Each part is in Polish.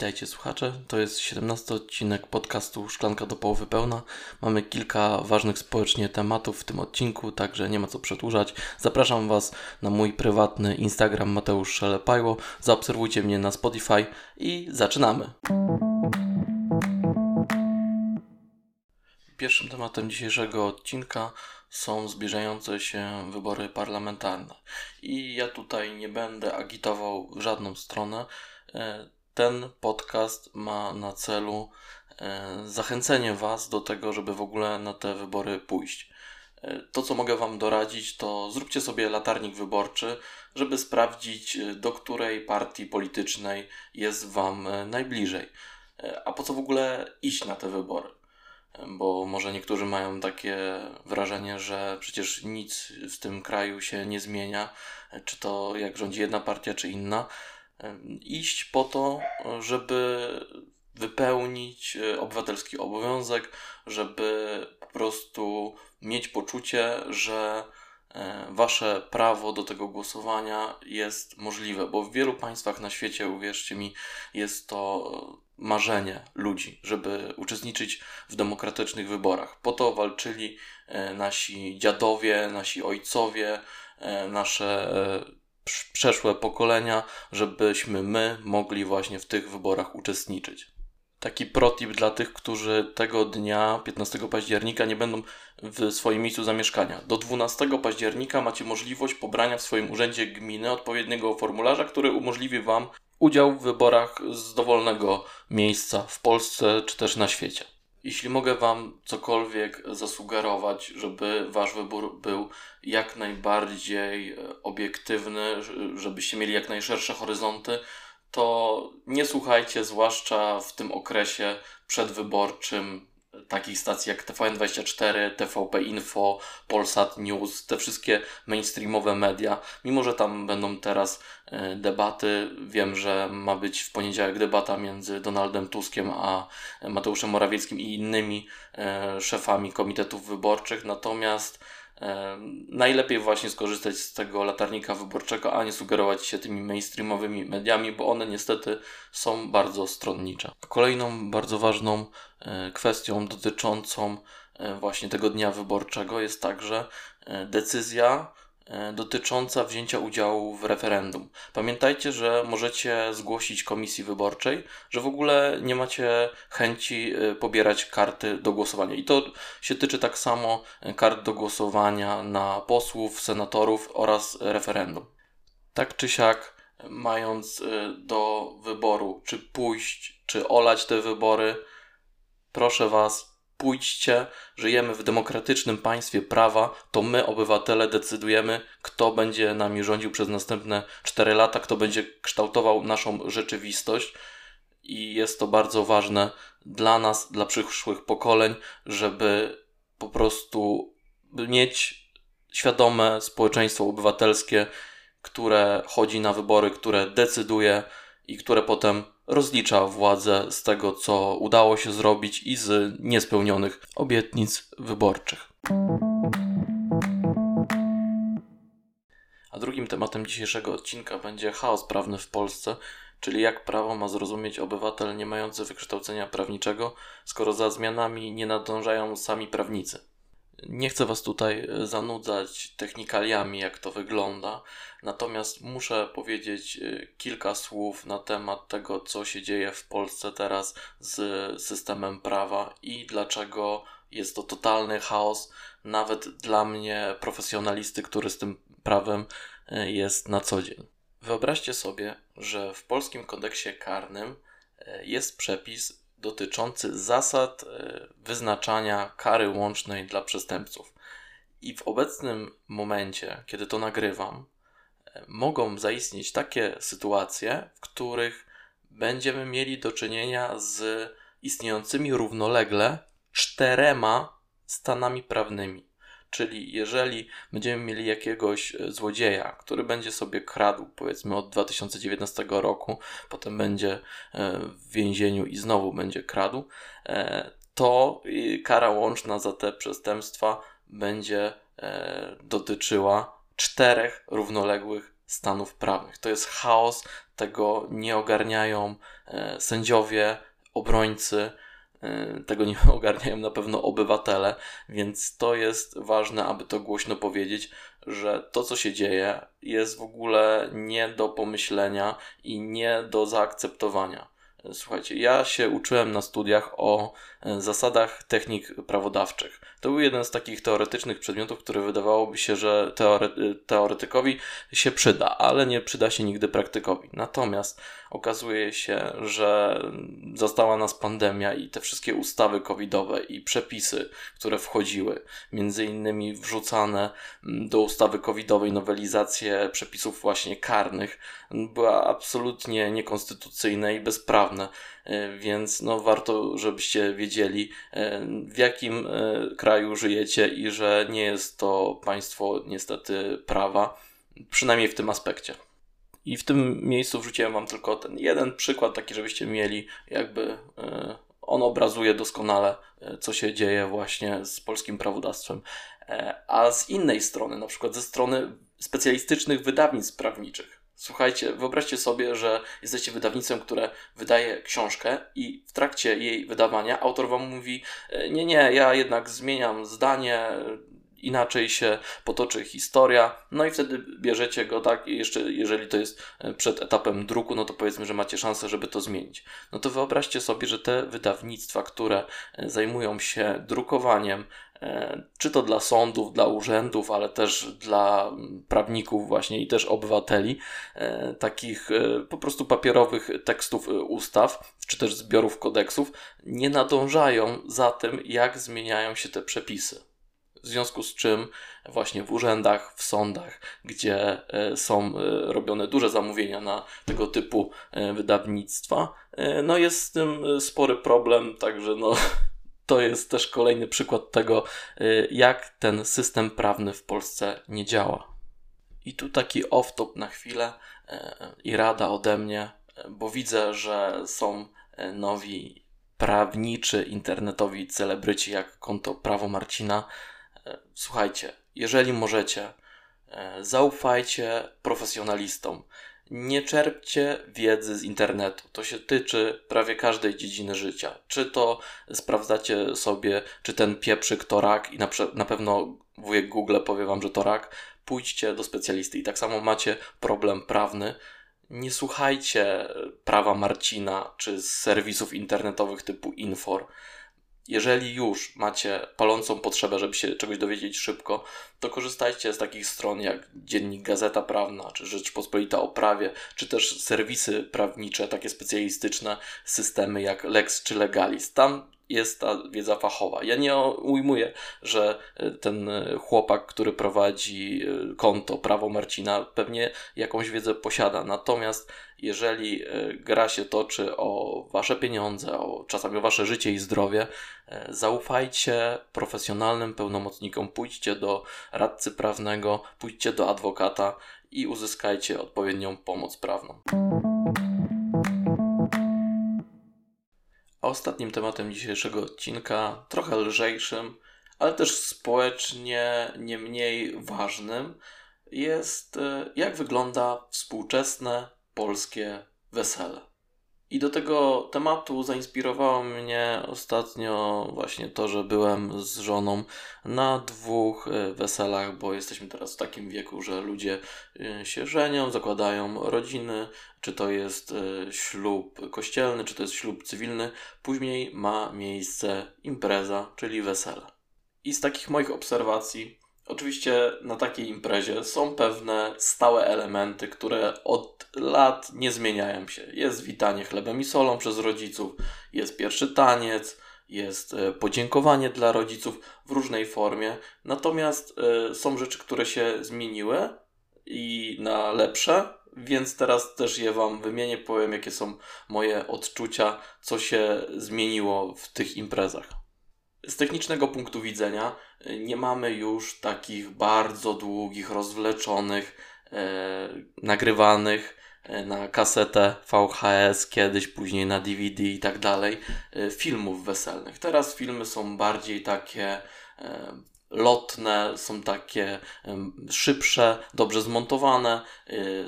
Witajcie słuchacze, to jest 17 odcinek podcastu Szklanka do połowy pełna. Mamy kilka ważnych społecznie tematów w tym odcinku, także nie ma co przedłużać. Zapraszam Was na mój prywatny Instagram Mateusz Szelepajło. Zaobserwujcie mnie na Spotify i zaczynamy. Pierwszym tematem dzisiejszego odcinka są zbliżające się wybory parlamentarne. I ja tutaj nie będę agitował w żadną stronę. E, ten podcast ma na celu e, zachęcenie Was do tego, żeby w ogóle na te wybory pójść. E, to, co mogę Wam doradzić, to zróbcie sobie latarnik wyborczy, żeby sprawdzić, do której partii politycznej jest Wam najbliżej. A po co w ogóle iść na te wybory? bo może niektórzy mają takie wrażenie, że przecież nic w tym kraju się nie zmienia, czy to jak rządzi jedna partia, czy inna. Iść po to, żeby wypełnić e, obywatelski obowiązek, żeby po prostu mieć poczucie, że e, wasze prawo do tego głosowania jest możliwe, bo w wielu państwach na świecie, uwierzcie mi, jest to marzenie ludzi, żeby uczestniczyć w demokratycznych wyborach. Po to walczyli e, nasi dziadowie, nasi ojcowie, nasze przeszłe pokolenia, żebyśmy my mogli właśnie w tych wyborach uczestniczyć. Taki protip dla tych, którzy tego dnia, 15 października, nie będą w swoim miejscu zamieszkania. Do 12 października macie możliwość pobrania w swoim urzędzie gminy odpowiedniego formularza, który umożliwi Wam udział w wyborach z dowolnego miejsca w Polsce czy też na świecie. Jeśli mogę Wam cokolwiek zasugerować, żeby Wasz wybór był jak najbardziej e, obiektywny, żebyście mieli jak najszersze horyzonty, to nie słuchajcie, zwłaszcza w tym okresie przedwyborczym, takich stacji jak TVN24, TVP Info, Polsat News, te wszystkie mainstreamowe media, mimo że tam będą teraz e, debaty, wiem, że ma być w poniedziałek debata między Donaldem Tuskiem a Mateuszem Morawieckim i innymi e, szefami komitetów wyborczych, natomiast Najlepiej właśnie skorzystać z tego latarnika wyborczego, a nie sugerować się tymi mainstreamowymi mediami, bo one niestety są bardzo stronnicze. Kolejną bardzo ważną e, kwestią dotyczącą e, właśnie tego dnia wyborczego jest także e, decyzja dotycząca wzięcia udziału w referendum. Pamiętajcie, że możecie zgłosić komisji wyborczej, że w ogóle nie macie chęci e, pobierać karty do głosowania. I to się tyczy tak samo e, kart do głosowania na posłów, senatorów oraz referendum. Tak czy siak, mając do wyboru, czy pójść, czy olać te wybory, proszę Was, pójdźcie, żyjemy w demokratycznym państwie prawa, to my, obywatele, decydujemy, kto będzie nami rządził przez następne 4 lata, kto będzie kształtował naszą rzeczywistość. I jest to bardzo ważne dla nas, dla przyszłych pokoleń, żeby po prostu mieć świadome społeczeństwo obywatelskie, które chodzi na wybory, które decyduje i które potem rozlicza władzę z tego, co udało się zrobić i z niespełnionych obietnic wyborczych. A drugim tematem dzisiejszego odcinka będzie chaos prawny w Polsce, czyli jak prawo ma zrozumieć obywatel nie mający wykształcenia prawniczego, skoro za zmianami nie nadążają sami prawnicy. Nie chcę Was tutaj e, zanudzać technikaliami, jak to wygląda, natomiast muszę powiedzieć e, kilka słów na temat tego, co się dzieje w Polsce teraz z systemem prawa i dlaczego jest to totalny chaos, nawet dla mnie, profesjonalisty, który z tym prawem e, jest na co dzień. Wyobraźcie sobie, że w polskim kodeksie karnym jest przepis dotyczący zasad e, wyznaczania kary łącznej dla przestępców. I w obecnym momencie, kiedy to nagrywam, e, mogą zaistnieć takie sytuacje, w których będziemy mieli do czynienia z istniejącymi równolegle czterema stanami prawnymi. Czyli jeżeli będziemy mieli jakiegoś e, złodzieja, który będzie sobie kradł, powiedzmy od 2019 roku, potem będzie e, w więzieniu i znowu będzie kradł, e, to kara łączna za te przestępstwa będzie dotyczyła czterech równoległych stanów prawnych. To jest chaos, tego nie ogarniają sędziowie, obrońcy, tego nie ogarniają na pewno obywatele, więc to jest ważne, aby to głośno powiedzieć, że to, co się dzieje, jest w ogóle nie do pomyślenia i nie do zaakceptowania. Słuchajcie, ja się uczyłem na studiach o e, zasadach technik prawodawczych. To był jeden z takich teoretycznych przedmiotów, który wydawałoby się, że teore teoretykowi się przyda, ale nie przyda się nigdy praktykowi. Natomiast okazuje się, że została nas pandemia i te wszystkie ustawy covidowe i przepisy, które wchodziły, między innymi wrzucane do ustawy covidowej nowelizacje przepisów właśnie karnych, była absolutnie niekonstytucyjne i bezprawne, e, więc no warto, żebyście wiedzieli e, w jakim e, kraju żyjecie i że nie jest to państwo niestety prawa, przynajmniej w tym aspekcie. I w tym miejscu wrzuciłem Wam tylko ten jeden przykład, taki, żebyście mieli, jakby on obrazuje doskonale, co się dzieje właśnie z polskim prawodawstwem. A z innej strony, na przykład ze strony specjalistycznych wydawnictw prawniczych, Słuchajcie, wyobraźcie sobie, że jesteście wydawnictwem, które wydaje książkę i w trakcie jej wydawania autor wam mówi: e, Nie, nie, ja jednak zmieniam zdanie, inaczej się potoczy historia, no i wtedy bierzecie go tak, i jeszcze jeżeli to jest e, przed etapem druku, no to powiedzmy, że macie szansę, żeby to zmienić. No to wyobraźcie sobie, że te wydawnictwa, które e, zajmują się drukowaniem, E, czy to dla sądów, dla urzędów, ale też dla prawników właśnie i też obywateli, takich po prostu papierowych tekstów ustaw, czy też zbiorów kodeksów, nie nadążają za tym, jak zmieniają się te przepisy. W związku z czym właśnie w urzędach, w sądach, gdzie są robione duże zamówienia na tego typu wydawnictwa, no jest z tym spory problem, także no to jest też kolejny przykład tego, jak ten system prawny w Polsce nie działa. I tu taki off-top na chwilę i rada ode mnie, bo widzę, że są nowi prawniczy internetowi celebryci jak konto Prawo Marcina. Słuchajcie, jeżeli możecie, zaufajcie profesjonalistom nie czerpcie wiedzy z internetu. To się tyczy prawie każdej dziedziny życia. Czy to sprawdzacie sobie, czy ten pieprzyk to rak i na, na pewno wujek Google powie wam, że to rak. Pójdźcie do specjalisty. I tak samo macie problem prawny. Nie słuchajcie prawa Marcina czy z serwisów internetowych typu Infor jeżeli już macie palącą potrzebę, żeby się czegoś dowiedzieć szybko, to korzystajcie z takich stron jak Dziennik Gazeta Prawna, czy Rzeczpospolita o Prawie, czy też serwisy prawnicze, takie specjalistyczne systemy jak Lex czy Legalis. Tam jest ta wiedza fachowa. Ja nie ujmuję, że e, ten e, chłopak, który prowadzi e, konto Prawo Marcina, pewnie jakąś wiedzę posiada. Natomiast jeżeli gra się toczy o wasze pieniądze, o czasami o wasze życie i zdrowie, zaufajcie profesjonalnym pełnomocnikom, pójdźcie do radcy prawnego, pójdźcie do adwokata i uzyskajcie odpowiednią pomoc prawną. Ostatnim tematem dzisiejszego odcinka, trochę lżejszym, ale też społecznie nie mniej ważnym, jest e, jak wygląda współczesne polskie wesele. I do tego tematu zainspirowało mnie ostatnio właśnie to, że byłem z żoną na dwóch e, weselach, bo jesteśmy teraz w takim wieku, że ludzie e, się żenią, zakładają rodziny, czy to jest e, ślub kościelny, czy to jest ślub cywilny. Później ma miejsce impreza, czyli wesele. I z takich moich obserwacji Oczywiście na takiej imprezie są pewne stałe elementy, które od lat nie zmieniają się. Jest witanie chlebem i solą przez rodziców, jest pierwszy taniec, jest e, podziękowanie dla rodziców w różnej formie. Natomiast y, są rzeczy, które się zmieniły i na lepsze, więc teraz też je Wam wymienię, powiem jakie są moje odczucia, co się zmieniło w tych imprezach. Z technicznego punktu widzenia y, nie mamy już takich bardzo długich, rozwleczonych, e, nagrywanych e, na kasetę VHS, kiedyś później na DVD i tak dalej, e, filmów weselnych. Teraz filmy są bardziej takie lotne, są takie szybsze, dobrze zmontowane,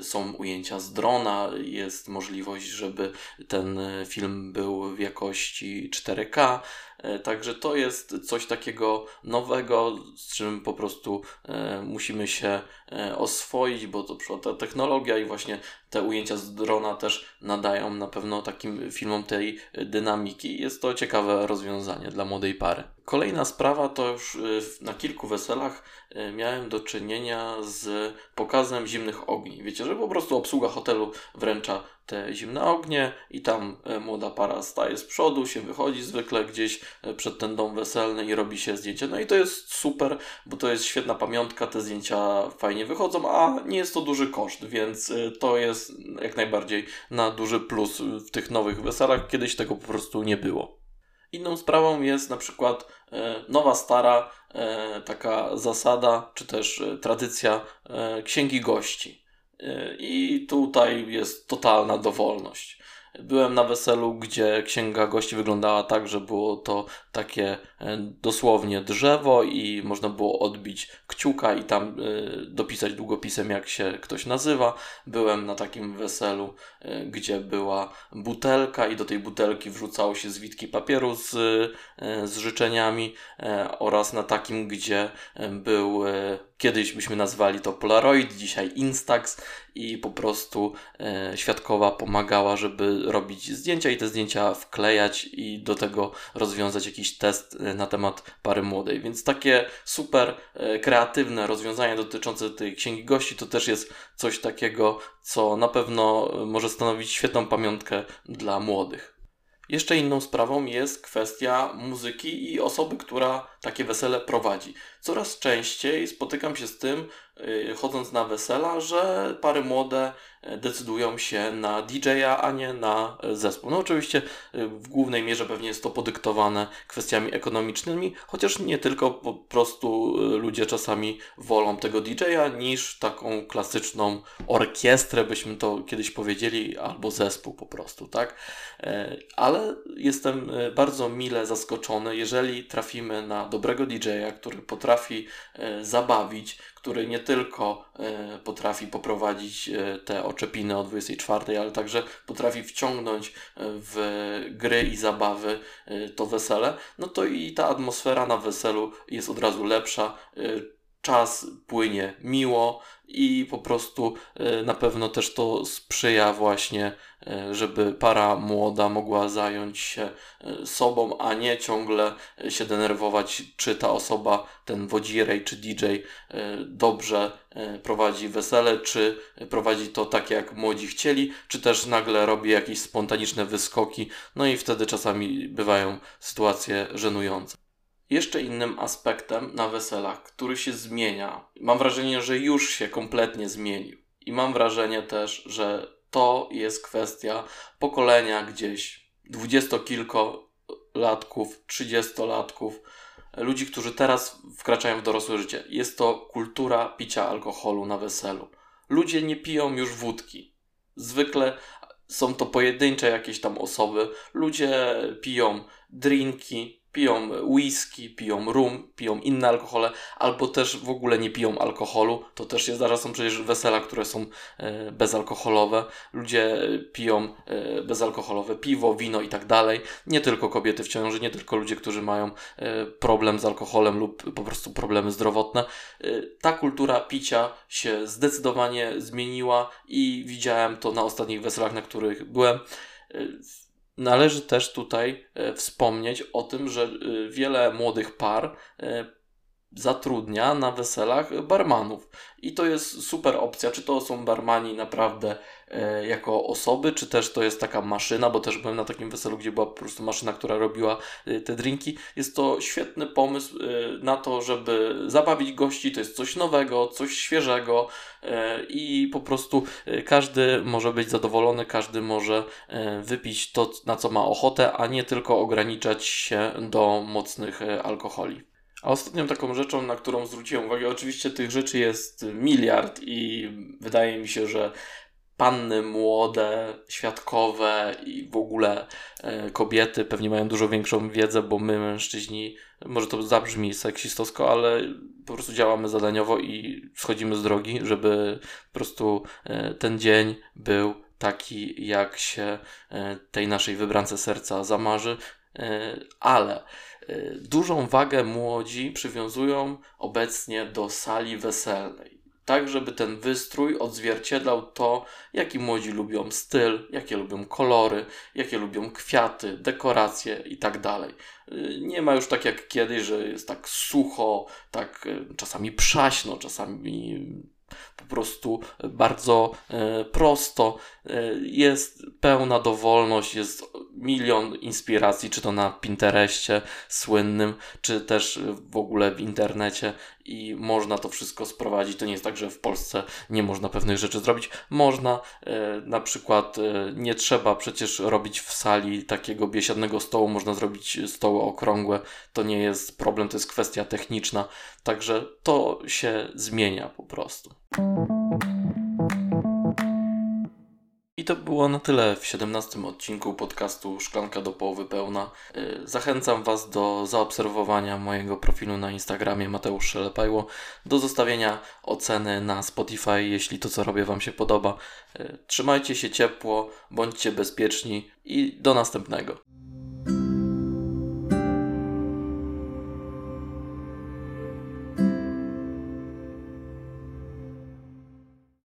są ujęcia z drona, jest możliwość, żeby ten film był w jakości 4K. E, także to jest coś takiego nowego, z czym po prostu e, musimy się e, oswoić, bo to ta technologia i właśnie te ujęcia z drona też nadają na pewno takim filmom tej dynamiki. Jest to ciekawe rozwiązanie dla młodej pary. Kolejna sprawa to już na kilku weselach miałem do czynienia z pokazem zimnych ogni. Wiecie, że po prostu obsługa hotelu wręcza te zimne ognie i tam e, młoda para staje z przodu, się wychodzi zwykle gdzieś e, przed ten dom weselny i robi się zdjęcie. No i to jest super, bo to jest świetna pamiątka, te zdjęcia fajnie wychodzą, a nie jest to duży koszt, więc e, to jest jak najbardziej na duży plus w tych nowych weselach. Kiedyś tego po prostu nie było. Inną sprawą jest na przykład nowa, stara taka zasada, czy też tradycja księgi gości. I tutaj jest totalna dowolność. Byłem na weselu, gdzie księga gości wyglądała tak, że było to takie e, dosłownie drzewo i można było odbić kciuka i tam e, dopisać długopisem, jak się ktoś nazywa. Byłem na takim weselu, e, gdzie była butelka i do tej butelki wrzucało się zwitki papieru z, z życzeniami oraz na takim, gdzie był Kiedyś byśmy nazwali to Polaroid, dzisiaj Instax i po prostu e, świadkowa pomagała, żeby robić zdjęcia i te zdjęcia wklejać i do tego rozwiązać jakiś test e, na temat pary młodej. Więc takie super e, kreatywne rozwiązanie dotyczące tej księgi gości to też jest coś takiego, co na pewno może stanowić świetną pamiątkę dla młodych. Jeszcze inną sprawą jest kwestia muzyki i osoby, która takie wesele prowadzi. Coraz częściej spotykam się z tym, chodząc na wesela, że pary młode y, decydują się na DJ-a, a nie na y, zespół. No oczywiście w głównej mierze pewnie jest to podyktowane kwestiami ekonomicznymi, chociaż nie tylko po prostu ludzie czasami wolą tego DJ-a niż taką klasyczną orkiestrę, byśmy to kiedyś powiedzieli, albo zespół po prostu, tak? Ale jestem bardzo mile zaskoczony, jeżeli trafimy na dobrego DJ-a, który potrafi zabawić, który nie tylko e, potrafi poprowadzić e, te oczepiny o 24, ale także potrafi wciągnąć e, w gry i zabawy to wesele, no to i ta atmosfera na weselu jest od razu lepsza. Czas płynie miło, i po prostu e, na pewno też to sprzyja właśnie, e, żeby para młoda mogła zająć się e, sobą, a nie ciągle się denerwować, czy ta osoba, ten wodzirej czy DJ dobrze prowadzi wesele, czy prowadzi to tak jak młodzi chcieli, czy też nagle robi jakieś spontaniczne wyskoki, no i wtedy czasami bywają sytuacje żenujące. Jeszcze innym aspektem na weselach, który się zmienia, mam wrażenie, że już się kompletnie zmienił. I mam wrażenie też, że to jest kwestia pokolenia gdzieś dwudziestokilkolatków, trzydziestolatków, ludzi, którzy teraz wkraczają w dorosłe życie. Jest to kultura picia alkoholu na weselu. Ludzie nie piją już wódki. Zwykle są to pojedyncze jakieś tam osoby. Ludzie piją drinki, piją whisky, piją rum, piją inne alkohole, albo też w ogóle nie piją alkoholu. To też się zdarza, są przecież wesela, które są e, bezalkoholowe. Ludzie piją e, bezalkoholowe piwo, wino i tak dalej. Nie tylko kobiety w ciąży, nie tylko ludzie, którzy mają e, problem z alkoholem lub po prostu problemy zdrowotne. Ta kultura picia się zdecydowanie zmieniła i widziałem to na ostatnich weselach, na których byłem Należy też tutaj e, wspomnieć o tym, że e, wiele młodych par e, zatrudnia na weselach barmanów. I to jest super opcja. Czy to są barmani naprawdę jako osoby, czy też to jest taka maszyna, bo też byłem na takim weselu, gdzie była po prostu maszyna, która robiła e, te drinki. Jest to świetny pomysł e, na to, żeby zabawić gości. To jest coś nowego, coś świeżego e, i po prostu e, każdy może być zadowolony, każdy może e, wypić to, na co ma ochotę, a nie tylko ograniczać się do mocnych alkoholi. A ostatnią taką rzeczą, na którą zwróciłem uwagę, oczywiście tych rzeczy jest miliard i wydaje mi się, że panny młode, świadkowe i w ogóle e, kobiety pewnie mają dużo większą wiedzę, bo my mężczyźni, może to zabrzmi seksistowsko, ale po prostu działamy zadaniowo i schodzimy z drogi, żeby po prostu e, ten dzień był taki, jak się e, tej naszej wybrance serca zamarzy, ale dużą wagę młodzi przywiązują obecnie do sali weselnej tak żeby ten wystrój odzwierciedlał to, jaki młodzi lubią styl, jakie lubią kolory, jakie lubią kwiaty, dekoracje itd. Tak nie ma już tak jak kiedyś, że jest tak sucho, tak czasami przaśno, czasami po prostu bardzo e, prosto. Jest pełna dowolność, jest milion inspiracji, czy to na Pinterestie słynnym, czy też w ogóle w internecie i można to wszystko sprowadzić. To nie jest tak, że w Polsce nie można pewnych rzeczy zrobić. Można, e, na przykład nie trzeba przecież robić w sali takiego biesiadnego stołu, można zrobić stoły okrągłe. To nie jest problem, to jest kwestia techniczna. Także to się zmienia po prostu. I to było na tyle w 17 odcinku podcastu Szklanka do połowy pełna. Y, zachęcam Was do zaobserwowania mojego profilu na Instagramie Mateusz Szelepajło, do zostawienia oceny na Spotify, jeśli to co robię Wam się podoba. Y, trzymajcie się ciepło, bądźcie bezpieczni i do następnego.